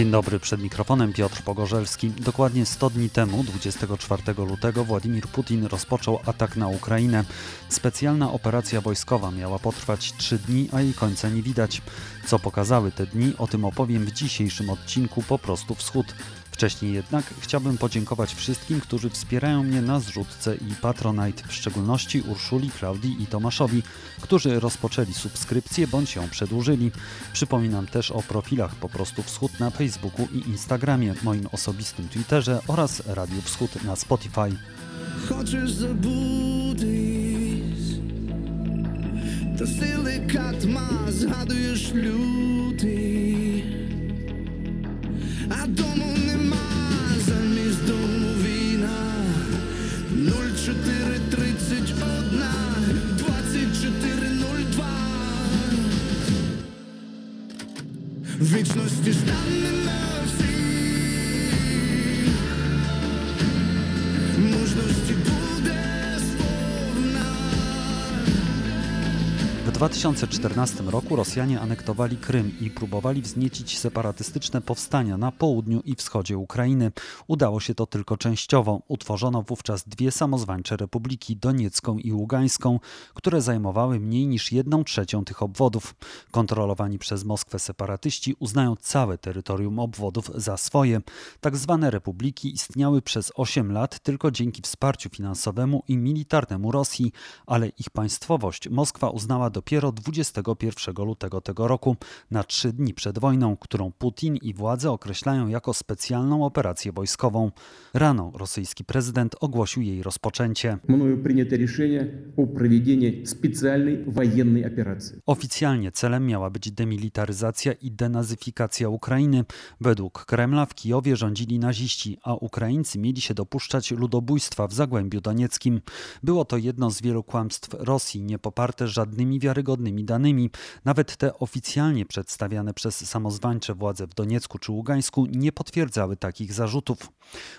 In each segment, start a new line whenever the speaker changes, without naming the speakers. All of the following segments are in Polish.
Dzień dobry, przed mikrofonem Piotr Pogorzelski. Dokładnie 100 dni temu, 24 lutego, Władimir Putin rozpoczął atak na Ukrainę. Specjalna operacja wojskowa miała potrwać 3 dni, a jej końca nie widać. Co pokazały te dni, o tym opowiem w dzisiejszym odcinku Po prostu Wschód. Wcześniej jednak chciałbym podziękować wszystkim, którzy wspierają mnie na zrzutce i Patronite, w szczególności Urszuli, Klaudii i Tomaszowi, którzy rozpoczęli subskrypcję bądź ją przedłużyli. Przypominam też o profilach Po prostu Wschód na Facebooku i Instagramie, moim osobistym Twitterze oraz Radiu Wschód na Spotify. To sylikat ma, zgadujesz luty, a domu 24, 31, 24, 02 Вічності стане 2014 roku Rosjanie anektowali Krym i próbowali wzniecić separatystyczne powstania na południu i wschodzie Ukrainy. Udało się to tylko częściowo. Utworzono wówczas dwie samozwańcze republiki, Doniecką i Ługańską, które zajmowały mniej niż jedną trzecią tych obwodów. Kontrolowani przez Moskwę separatyści uznają całe terytorium obwodów za swoje. Tak zwane republiki istniały przez 8 lat tylko dzięki wsparciu finansowemu i militarnemu Rosji, ale ich państwowość Moskwa uznała dopiero dopiero 21 lutego tego roku, na trzy dni przed wojną, którą Putin i władze określają jako specjalną operację wojskową. Rano rosyjski prezydent ogłosił jej rozpoczęcie. Oficjalnie celem miała być demilitaryzacja i denazyfikacja Ukrainy. Według Kremla w Kijowie rządzili naziści, a Ukraińcy mieli się dopuszczać ludobójstwa w Zagłębiu Donieckim. Było to jedno z wielu kłamstw Rosji, nie poparte żadnymi wiarygodnymi wiarygodnymi danymi. Nawet te oficjalnie przedstawiane przez samozwańcze władze w Doniecku czy Ługańsku nie potwierdzały takich zarzutów.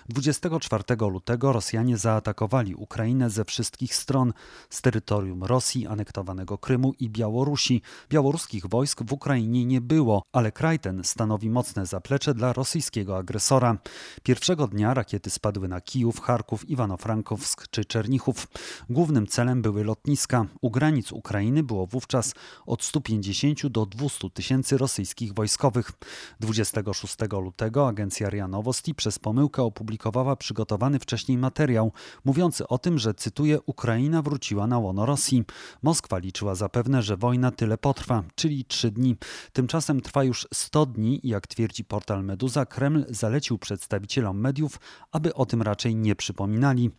24 lutego Rosjanie zaatakowali Ukrainę ze wszystkich stron z terytorium Rosji, anektowanego Krymu i Białorusi. Białoruskich wojsk w Ukrainie nie było, ale kraj ten stanowi mocne zaplecze dla rosyjskiego agresora. Pierwszego dnia rakiety spadły na Kijów, Charków, Iwano-Frankowsk czy Czernichów. Głównym celem były lotniska. U granic Ukrainy było wówczas od 150 do 200 tysięcy rosyjskich wojskowych. 26 lutego agencja RIA Nowosti przez pomyłkę opublikowała przygotowany wcześniej materiał mówiący o tym, że cytuję Ukraina wróciła na łono Rosji. Moskwa liczyła zapewne, że wojna tyle potrwa, czyli trzy dni. Tymczasem trwa już 100 dni i jak twierdzi portal Meduza, Kreml zalecił przedstawicielom mediów, aby o tym raczej nie przypominali.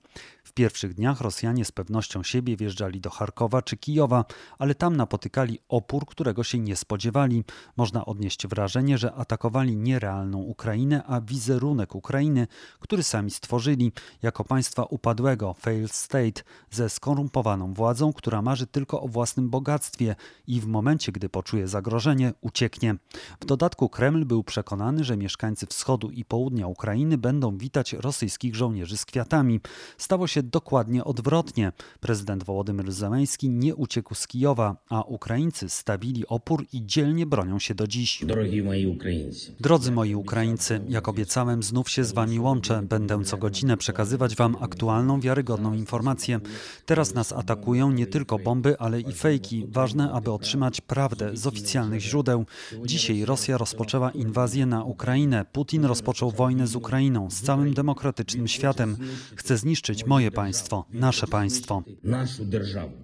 W pierwszych dniach Rosjanie z pewnością siebie wjeżdżali do Charkowa czy Kijowa, ale tam napotykali opór, którego się nie spodziewali. Można odnieść wrażenie, że atakowali nie realną Ukrainę, a wizerunek Ukrainy, który sami stworzyli jako państwa upadłego, failed state, ze skorumpowaną władzą, która marzy tylko o własnym bogactwie i w momencie, gdy poczuje zagrożenie, ucieknie. W dodatku Kreml był przekonany, że mieszkańcy wschodu i południa Ukrainy będą witać rosyjskich żołnierzy z kwiatami. Stało się dokładnie odwrotnie. Prezydent Wołodymyr Zełenski nie uciekł z Kijowa, a Ukraińcy stawili opór i dzielnie bronią się do dziś. Drodzy moi Ukraińcy, jak obiecałem, znów się z wami łączę. Będę co godzinę przekazywać wam aktualną, wiarygodną informację. Teraz nas atakują nie tylko bomby, ale i fejki. Ważne, aby otrzymać prawdę z oficjalnych źródeł. Dzisiaj Rosja rozpoczęła inwazję na Ukrainę. Putin rozpoczął wojnę z Ukrainą, z całym demokratycznym światem. Chce zniszczyć moje państwo, nasze państwo.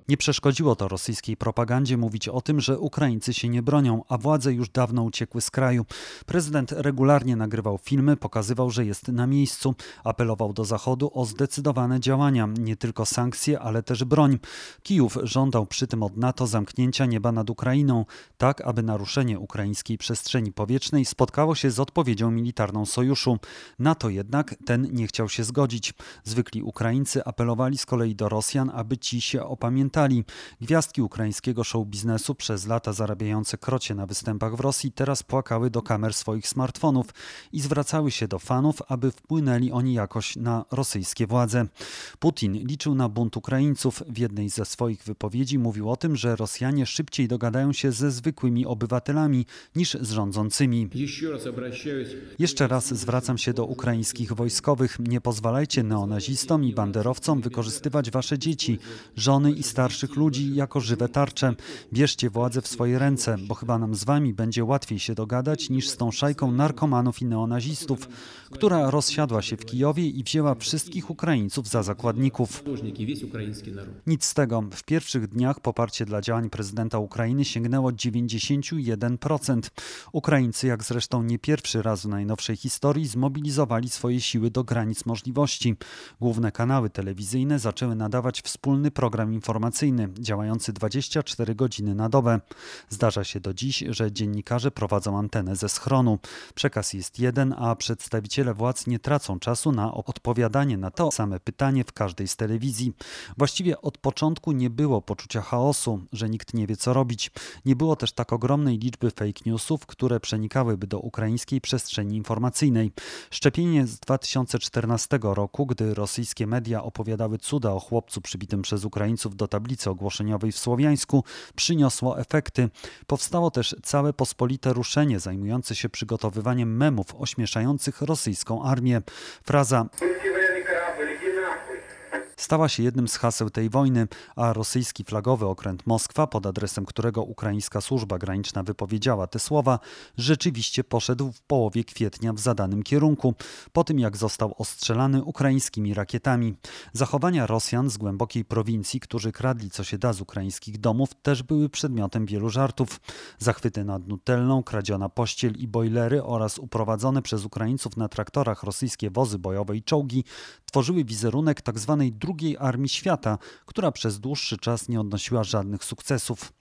Nie przeszkodziło to rosyjskiej propagandzie mówić o tym, że Ukraińcy się nie bronią, a władze już dawno uciekły z kraju. Prezydent regularnie nagrywał filmy, pokazywał, że jest na miejscu, apelował do Zachodu o zdecydowane działania, nie tylko sankcje, ale też broń. Kijów żądał przy tym od NATO zamknięcia nieba nad Ukrainą, tak aby naruszenie ukraińskiej przestrzeni powietrznej spotkało się z odpowiedzią militarną sojuszu. NATO jednak ten nie chciał się zgodzić. Zwykli Ukraińcy apelowali z kolei do Rosjan, aby ci się opamiętali. Gwiazdki ukraińskie ukraińskiego show biznesu, przez lata zarabiające krocie na występach w Rosji, teraz płakały do kamer swoich smartfonów i zwracały się do fanów, aby wpłynęli oni jakoś na rosyjskie władze. Putin liczył na bunt Ukraińców. W jednej ze swoich wypowiedzi mówił o tym, że Rosjanie szybciej dogadają się ze zwykłymi obywatelami niż z rządzącymi. Jeszcze raz zwracam się do ukraińskich wojskowych. Nie pozwalajcie neonazistom i banderowcom wykorzystywać wasze dzieci, żony i starszych ludzi jako żywe tarcze. Bierzcie władzę w swoje ręce, bo chyba nam z wami będzie łatwiej się dogadać niż z tą szajką narkomanów i neonazistów, która rozsiadła się w Kijowie i wzięła wszystkich Ukraińców za zakładników. Nic z tego. W pierwszych dniach poparcie dla działań prezydenta Ukrainy sięgnęło 91%. Ukraińcy, jak zresztą nie pierwszy raz w najnowszej historii, zmobilizowali swoje siły do granic możliwości. Główne kanały telewizyjne zaczęły nadawać wspólny program informacyjny, działający 24 godziny na dobę. Zdarza się do dziś, że dziennikarze prowadzą antenę ze schronu. Przekaz jest jeden, a przedstawiciele władz nie tracą czasu na odpowiadanie na to same pytanie w każdej z telewizji. Właściwie od początku nie było poczucia chaosu, że nikt nie wie co robić. Nie było też tak ogromnej liczby fake newsów, które przenikałyby do ukraińskiej przestrzeni informacyjnej. Szczepienie z 2014 roku, gdy rosyjskie media opowiadały cuda o chłopcu przybitym przez Ukraińców do tablicy ogłoszeniowej w Słowiańsku, przyniosło efekty. Powstało też całe pospolite ruszenie zajmujące się przygotowywaniem memów ośmieszających rosyjską armię. Fraza stała się jednym z haseł tej wojny, a rosyjski flagowy okręt Moskwa, pod adresem którego ukraińska służba graniczna wypowiedziała te słowa, rzeczywiście poszedł w połowie kwietnia w zadanym kierunku, po tym jak został ostrzelany ukraińskimi rakietami. Zachowania Rosjan z głębokiej prowincji, którzy kradli co się da z ukraińskich domów, też były przedmiotem wielu żartów. Zachwyty nad Nutellą, kradziona pościel i bojlery oraz uprowadzone przez Ukraińców na traktorach rosyjskie wozy bojowe i czołgi tworzyły wizerunek tzw. Drugiej armii świata, która przez dłuższy czas nie odnosiła żadnych sukcesów.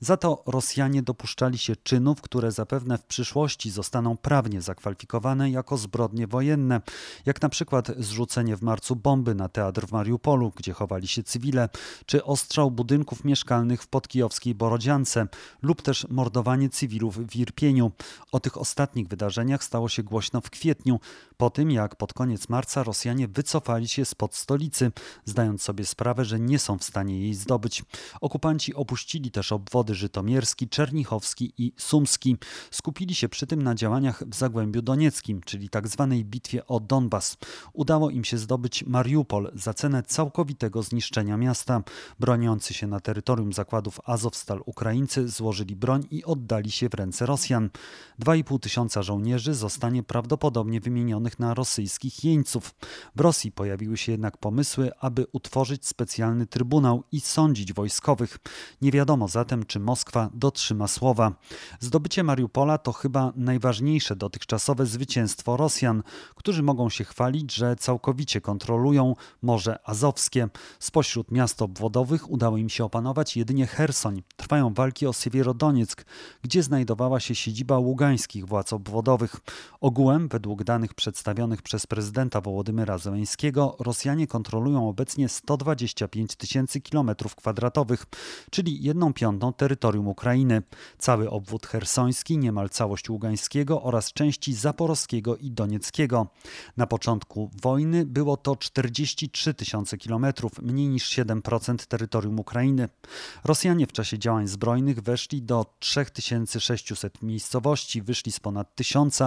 Za to Rosjanie dopuszczali się czynów, które zapewne w przyszłości zostaną prawnie zakwalifikowane jako zbrodnie wojenne, jak na przykład zrzucenie w marcu bomby na teatr w Mariupolu, gdzie chowali się cywile, czy ostrzał budynków mieszkalnych w podkijowskiej Borodziance lub też mordowanie cywilów w Irpieniu. O tych ostatnich wydarzeniach stało się głośno w kwietniu, po tym jak pod koniec marca Rosjanie wycofali się spod stolicy, zdając sobie sprawę, że nie są w stanie jej zdobyć. Okupanci opuścili też obwody żytomierski, czernichowski i sumski. Skupili się przy tym na działaniach w Zagłębiu Donieckim, czyli tzw. Tak bitwie o Donbas. Udało im się zdobyć Mariupol za cenę całkowitego zniszczenia miasta. Broniący się na terytorium zakładów Azowstal Ukraińcy złożyli broń i oddali się w ręce Rosjan. 2,5 tysiąca żołnierzy zostanie prawdopodobnie wymienionych na rosyjskich jeńców. W Rosji pojawiły się jednak pomysły, aby utworzyć specjalny trybunał i sądzić wojskowych. Nie wiadomo za zatem, czy Moskwa dotrzyma słowa. Zdobycie Mariupola to chyba najważniejsze dotychczasowe zwycięstwo Rosjan, którzy mogą się chwalić, że całkowicie kontrolują Morze Azowskie. Spośród miast obwodowych udało im się opanować jedynie Hersoń. Trwają walki o Siewierodonieck, gdzie znajdowała się siedziba ługańskich władz obwodowych. Ogółem, według danych przedstawionych przez prezydenta Wołodymyra Zełenskiego, Rosjanie kontrolują obecnie 125 tysięcy kilometrów kwadratowych, czyli jedną piątą terytorium Ukrainy. Cały obwód hersoński, niemal całość Ługańskiego oraz części Zaporowskiego i Donieckiego. Na początku wojny było to 43 tysiące kilometrów, mniej niż 7% terytorium Ukrainy. Rosjanie w czasie działań zbrojnych weszli do 3600 miejscowości, wyszli z ponad 1000,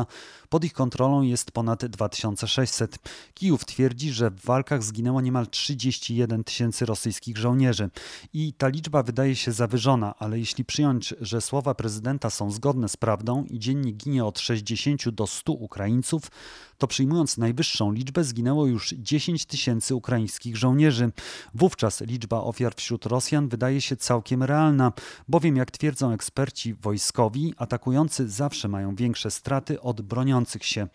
pod ich kontrolą jest ponad 2600. Kijów twierdzi, że w walkach zginęło niemal 31 tysięcy rosyjskich żołnierzy i ta liczba wydaje się zawyżona ale jeśli przyjąć, że słowa prezydenta są zgodne z prawdą i dziennie ginie od 60 do 100 Ukraińców, to przyjmując najwyższą liczbę zginęło już 10 tysięcy ukraińskich żołnierzy. Wówczas liczba ofiar wśród Rosjan wydaje się całkiem realna, bowiem jak twierdzą eksperci wojskowi, atakujący zawsze mają większe straty od broniących się.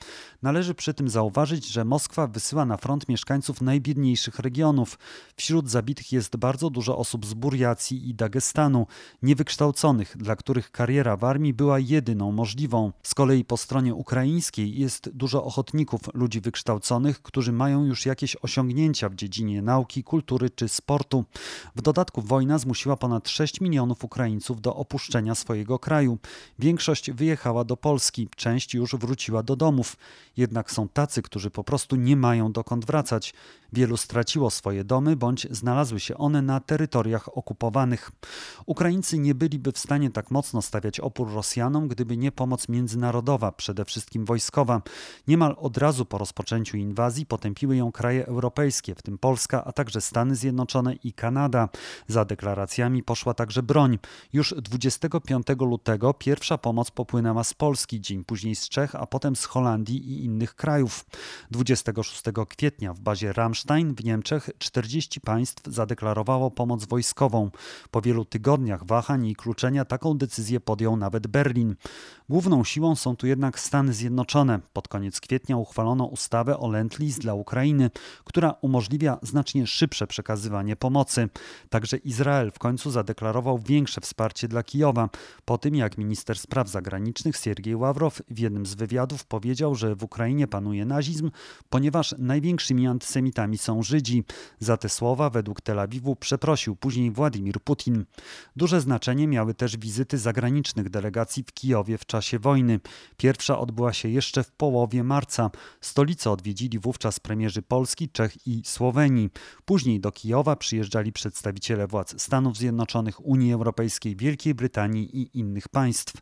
Należy przy tym zauważyć, że Moskwa wysyła na front mieszkańców najbiedniejszych regionów. Wśród zabitych jest bardzo dużo osób z Burjacji i Dagestanu, niewykształconych, dla których kariera w armii była jedyną możliwą. Z kolei po stronie ukraińskiej jest dużo ochotników, ludzi wykształconych, którzy mają już jakieś osiągnięcia w dziedzinie nauki, kultury czy sportu. W dodatku wojna zmusiła ponad 6 milionów Ukraińców do opuszczenia swojego kraju. Większość wyjechała do Polski, część już wróciła do domów. Jednak są tacy, którzy po prostu nie mają dokąd wracać. Wielu straciło swoje domy bądź znalazły się one na terytoriach okupowanych. Ukraińcy nie byliby w stanie tak mocno stawiać opór Rosjanom, gdyby nie pomoc międzynarodowa, przede wszystkim wojskowa. Niemal od razu po rozpoczęciu inwazji potępiły ją kraje europejskie, w tym Polska, a także Stany Zjednoczone i Kanada. Za deklaracjami poszła także broń. Już 25 lutego pierwsza pomoc popłynęła z Polski, dzień później z Czech, a potem z Holandii i innych krajów. 26 kwietnia w bazie Ramstein w Niemczech 40 państw zadeklarowało pomoc wojskową. Po wielu tygodniach wahań i kluczenia taką decyzję podjął nawet Berlin. Główną siłą są tu jednak Stany Zjednoczone. Pod koniec kwietnia uchwalono ustawę o Lend-Lease dla Ukrainy, która umożliwia znacznie szybsze przekazywanie pomocy. Także Izrael w końcu zadeklarował większe wsparcie dla Kijowa, po tym jak minister spraw zagranicznych Siergiej Ławrow w jednym z wywiadów powiedział, że w Ukrainie panuje nazizm, ponieważ największymi antysemitami są Żydzi. Za te słowa według Tel Awiwu przeprosił później Władimir Putin. Duże znaczenie miały też wizyty zagranicznych delegacji w Kijowie w czasie wojny. Pierwsza odbyła się jeszcze w połowie marca. Stolicę odwiedzili wówczas premierzy Polski, Czech i Słowenii. Później do Kijowa przyjeżdżali przedstawiciele władz Stanów Zjednoczonych, Unii Europejskiej, Wielkiej Brytanii i innych państw.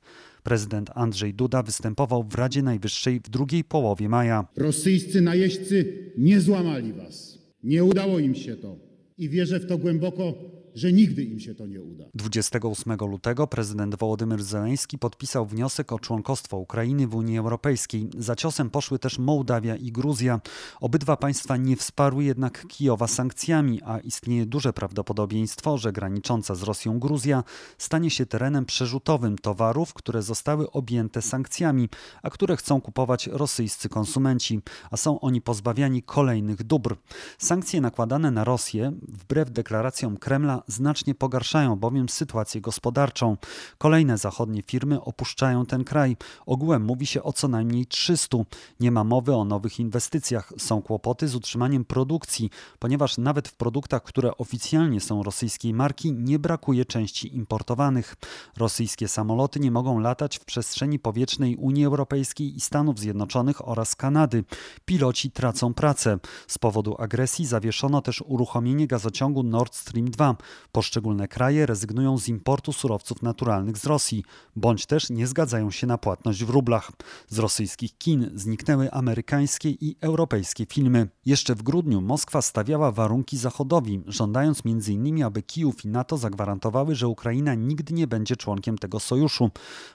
Prezydent Andrzej Duda występował w Radzie Najwyższej w drugiej połowie maja.
Rosyjscy najeźdźcy nie złamali was. Nie udało im się to. I wierzę w to głęboko, że nigdy im się to nie uda.
28 lutego prezydent Wołodymyr Zeleński podpisał wniosek o członkostwo Ukrainy w Unii Europejskiej. Za ciosem poszły też Mołdawia i Gruzja. Obydwa państwa nie wsparły jednak Kijowa sankcjami, a istnieje duże prawdopodobieństwo, że granicząca z Rosją Gruzja stanie się terenem przerzutowym towarów, które zostały objęte sankcjami, a które chcą kupować rosyjscy konsumenci, a są oni pozbawiani kolejnych dóbr. Sankcje nakładane na Rosję, wbrew deklaracjom Kremla, znacznie pogarszają bowiem sytuację gospodarczą. Kolejne zachodnie firmy opuszczają ten kraj. Ogółem mówi się o co najmniej 300. Nie ma mowy o nowych inwestycjach. Są kłopoty z utrzymaniem produkcji, ponieważ nawet w produktach, które oficjalnie są rosyjskiej marki, nie brakuje części importowanych. Rosyjskie samoloty nie mogą latać w przestrzeni powietrznej Unii Europejskiej i Stanów Zjednoczonych oraz Kanady. Piloci tracą pracę. Z powodu agresji zawieszono też uruchomienie gazociągu Nord Stream 2. Poszczególne kraje rezygnują z importu surowców naturalnych z Rosji, bądź też nie zgadzają się na płatność w rublach. Z rosyjskich kin zniknęły amerykańskie i europejskie filmy. Jeszcze w grudniu Moskwa stawiała warunki Zachodowi, żądając m.in., aby Kijów i NATO zagwarantowały, że Ukraina nigdy nie będzie członkiem tego sojuszu.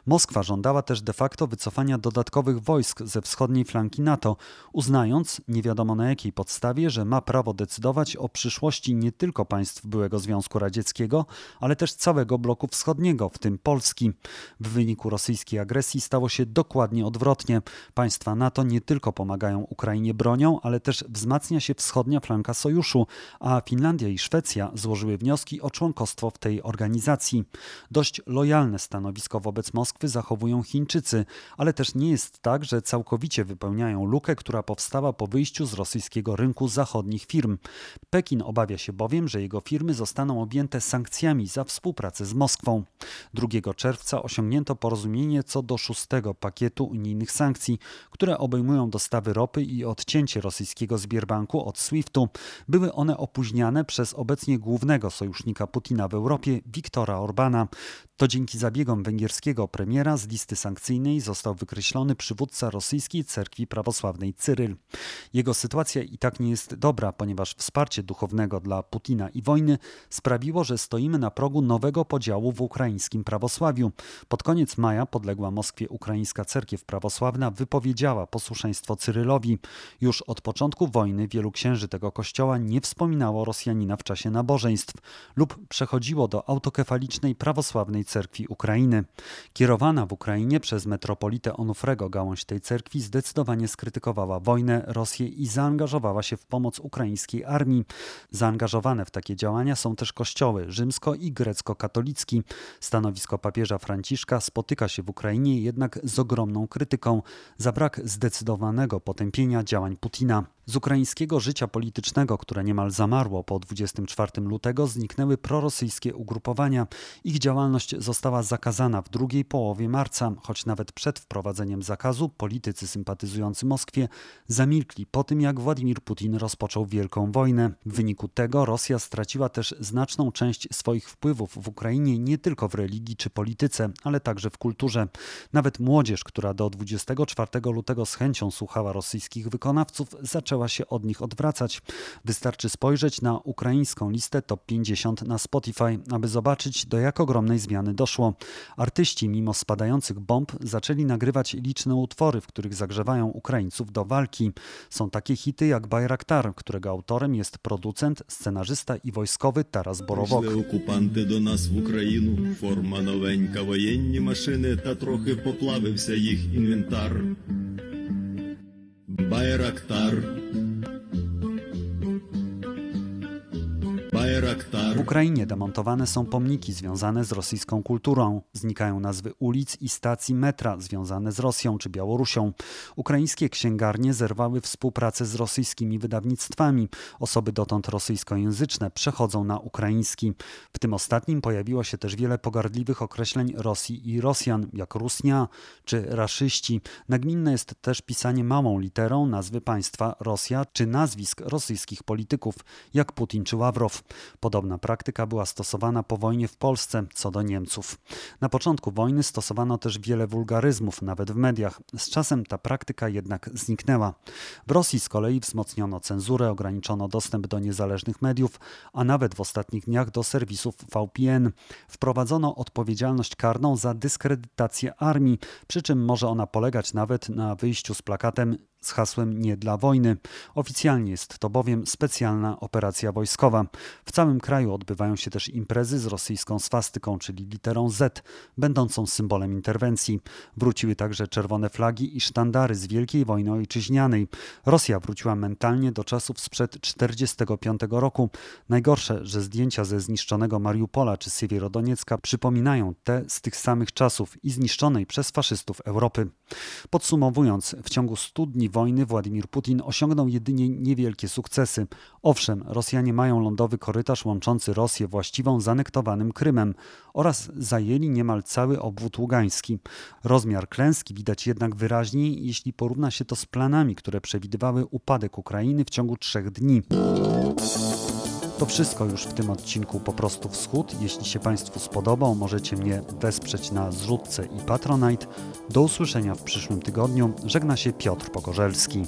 Moskwa żądała też de facto wycofania dodatkowych wojsk ze wschodniej flanki NATO, uznając, nie wiadomo na jakiej podstawie, że ma prawo decydować o przyszłości nie tylko państw byłego Związku Radzieckiego, ale też całego bloku wschodniego, w tym Polski. W wyniku rosyjskiej agresji stało się dokładnie odwrotnie. Państwa NATO nie tylko pomagają Ukrainie bronią, ale też wzmacnia się wschodnia flanka sojuszu, a Finlandia i Szwecja złożyły wnioski o członkostwo w tej organizacji. Dość lojalne stanowisko wobec Moskwy zachowują Chińczycy, ale też nie jest tak, że całkowicie wypełniają lukę, która powstała po wyjściu z rosyjskiego rynku zachodnich firm. Pekin obawia się bowiem, że jego firmy zostaną objęte sankcjami za współpracę z Moskwą. 2 czerwca osiągnięto porozumienie co do szóstego pakietu unijnych sankcji, które obejmują dostawy ropy i odcięcie rosyjskiego Zbierbanku od SWIFT-u. Były one opóźniane przez obecnie głównego sojusznika Putina w Europie, Viktora Orbana. To dzięki zabiegom węgierskiego premiera z listy sankcyjnej został wykreślony przywódca rosyjskiej cerkwi prawosławnej Cyryl. Jego sytuacja i tak nie jest dobra, ponieważ wsparcie duchownego dla Putina i wojny sprawiło, że stoimy na progu nowego podziału w ukraińskim prawosławiu. Pod koniec maja podległa Moskwie ukraińska cerkiew prawosławna wypowiedziała posłuszeństwo Cyrylowi. Już od początku wojny wielu księży tego kościoła nie wspominało Rosjanina w czasie nabożeństw lub przechodziło do autokefalicznej prawosławnej cerkwi Ukrainy. Kierowana w Ukrainie przez metropolitę Onufrego gałąź tej cerkwi zdecydowanie skrytykowała wojnę, Rosję i zaangażowała się w pomoc ukraińskiej armii. Zaangażowane w takie działania są też kościoły rzymsko- i grecko-katolicki. Stanowisko papieża Franciszka spotyka się w Ukrainie jednak z ogromną krytyką za brak zdecydowanego potępienia działań Putina. Z ukraińskiego życia politycznego, które niemal zamarło po 24 lutego, zniknęły prorosyjskie ugrupowania. Ich działalność została zakazana w drugiej połowie marca, choć nawet przed wprowadzeniem zakazu politycy sympatyzujący Moskwie zamilkli po tym, jak Władimir Putin rozpoczął wielką wojnę. W wyniku tego Rosja straciła też znaczną część swoich wpływów w Ukrainie nie tylko w religii czy polityce, ale także w kulturze. Nawet młodzież, która do 24 lutego z chęcią słuchała rosyjskich wykonawców, zaczęła zaczęła się od nich odwracać. Wystarczy spojrzeć na ukraińską listę top 50 na Spotify, aby zobaczyć, do jak ogromnej zmiany doszło. Artyści, mimo spadających bomb, zaczęli nagrywać liczne utwory, w których zagrzewają Ukraińców do walki. Są takie hity jak Bayraktar, którego autorem jest producent, scenarzysta i wojskowy Taras Borowok.
aeractar
W Ukrainie demontowane są pomniki związane z rosyjską kulturą. Znikają nazwy ulic i stacji metra związane z Rosją czy Białorusią. Ukraińskie księgarnie zerwały współpracę z rosyjskimi wydawnictwami. Osoby dotąd rosyjskojęzyczne przechodzą na ukraiński. W tym ostatnim pojawiło się też wiele pogardliwych określeń Rosji i Rosjan, jak Rusnia czy raszyści. Nagminne jest też pisanie małą literą nazwy państwa Rosja czy nazwisk rosyjskich polityków, jak Putin czy Ławrow. Podobna praktyka była stosowana po wojnie w Polsce co do Niemców. Na początku wojny stosowano też wiele wulgaryzmów, nawet w mediach. Z czasem ta praktyka jednak zniknęła. W Rosji z kolei wzmocniono cenzurę, ograniczono dostęp do niezależnych mediów, a nawet w ostatnich dniach do serwisów VPN. Wprowadzono odpowiedzialność karną za dyskredytację armii, przy czym może ona polegać nawet na wyjściu z plakatem z hasłem Nie dla wojny. Oficjalnie jest to bowiem specjalna operacja wojskowa. W całym kraju odbywają się też imprezy z rosyjską swastyką, czyli literą Z, będącą symbolem interwencji. Wróciły także czerwone flagi i sztandary z Wielkiej Wojny Ojczyźnianej. Rosja wróciła mentalnie do czasów sprzed 1945 roku. Najgorsze, że zdjęcia ze zniszczonego Mariupola czy Siewierodoniecka przypominają te z tych samych czasów i zniszczonej przez faszystów Europy. Podsumowując, w ciągu 100 dni wojny Władimir Putin osiągnął jedynie niewielkie sukcesy. Owszem, Rosjanie mają lądowy korytarz łączący Rosję właściwą z anektowanym Krymem oraz zajęli niemal cały obwód ługański. Rozmiar klęski widać jednak wyraźniej, jeśli porówna się to z planami, które przewidywały upadek Ukrainy w ciągu trzech dni. To wszystko już w tym odcinku Po prostu Wschód. Jeśli się Państwu spodobał, możecie mnie wesprzeć na zrzutce i Patronite. Do usłyszenia w przyszłym tygodniu. Żegna się Piotr Pogorzelski.